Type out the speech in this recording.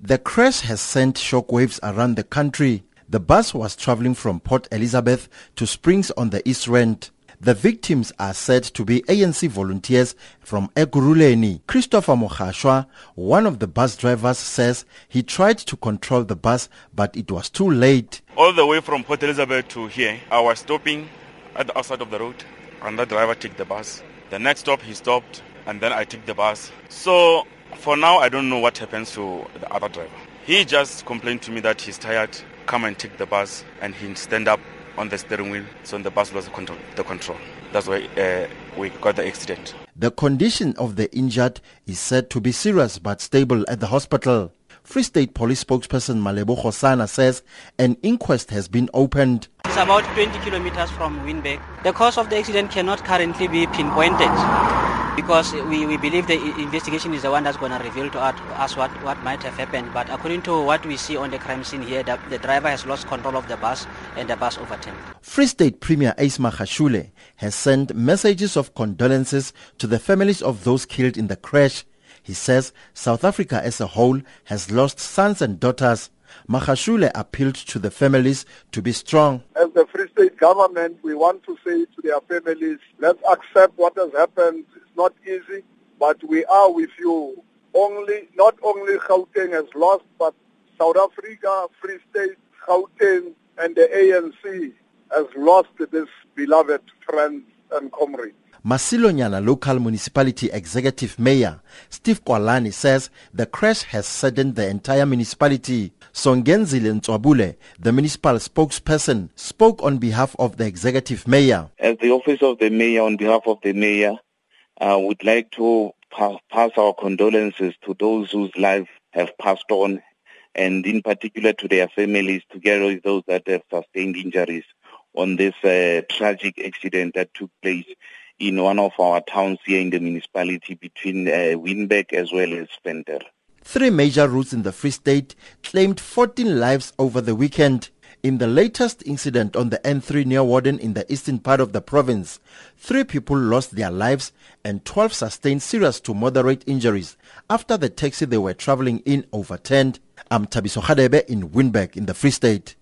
The crash has sent shockwaves around the country. The bus was traveling from Port Elizabeth to Springs on the East Rand. The victims are said to be ANC volunteers from Ekurhuleni. Christopher Mokhashwa, one of the bus drivers, says he tried to control the bus, but it was too late. All the way from Port Elizabeth to here, I was stopping at the outside of the road, and the driver took the bus. The next stop, he stopped, and then I took the bus. So for now, I don't know what happens to the other driver. He just complained to me that he's tired, come and take the bus, and he stand up on the steering wheel, so the bus lost control, the control. That's why uh, we got the accident. The condition of the injured is said to be serious but stable at the hospital. Free State Police spokesperson Malebo Hosana says an inquest has been opened. It's about 20 kilometers from Winburg. The cause of the accident cannot currently be pinpointed because we, we believe the investigation is the one that's going to reveal to us what, what might have happened. But according to what we see on the crime scene here, the, the driver has lost control of the bus and the bus overturned. Free State Premier Ace Magashule has sent messages of condolences to the families of those killed in the crash he says South Africa as a whole has lost sons and daughters. Magashule appealed to the families to be strong. As the Free State government, we want to say to their families, let's accept what has happened. It's not easy, but we are with you. Only, not only Gauteng has lost, but South Africa, Free State, Gauteng, and the ANC has lost this beloved friend and comrade. Masilonyana Local Municipality Executive Mayor Steve Kwalani says the crash has saddened the entire municipality. Songenzile Ntswabule, the municipal spokesperson, spoke on behalf of the executive mayor. As the office of the mayor, on behalf of the mayor, uh, would like to pa- pass our condolences to those whose lives have passed on, and in particular to their families, together with those that have sustained injuries on this uh, tragic accident that took place in one of our towns here in the municipality between uh, as well as Venter. Three major routes in the Free State claimed 14 lives over the weekend. In the latest incident on the N3 near Warden in the eastern part of the province, three people lost their lives and 12 sustained serious to moderate injuries after the taxi they were traveling in overturned. I'm Tabiso Khadebe in Winburg in the Free State.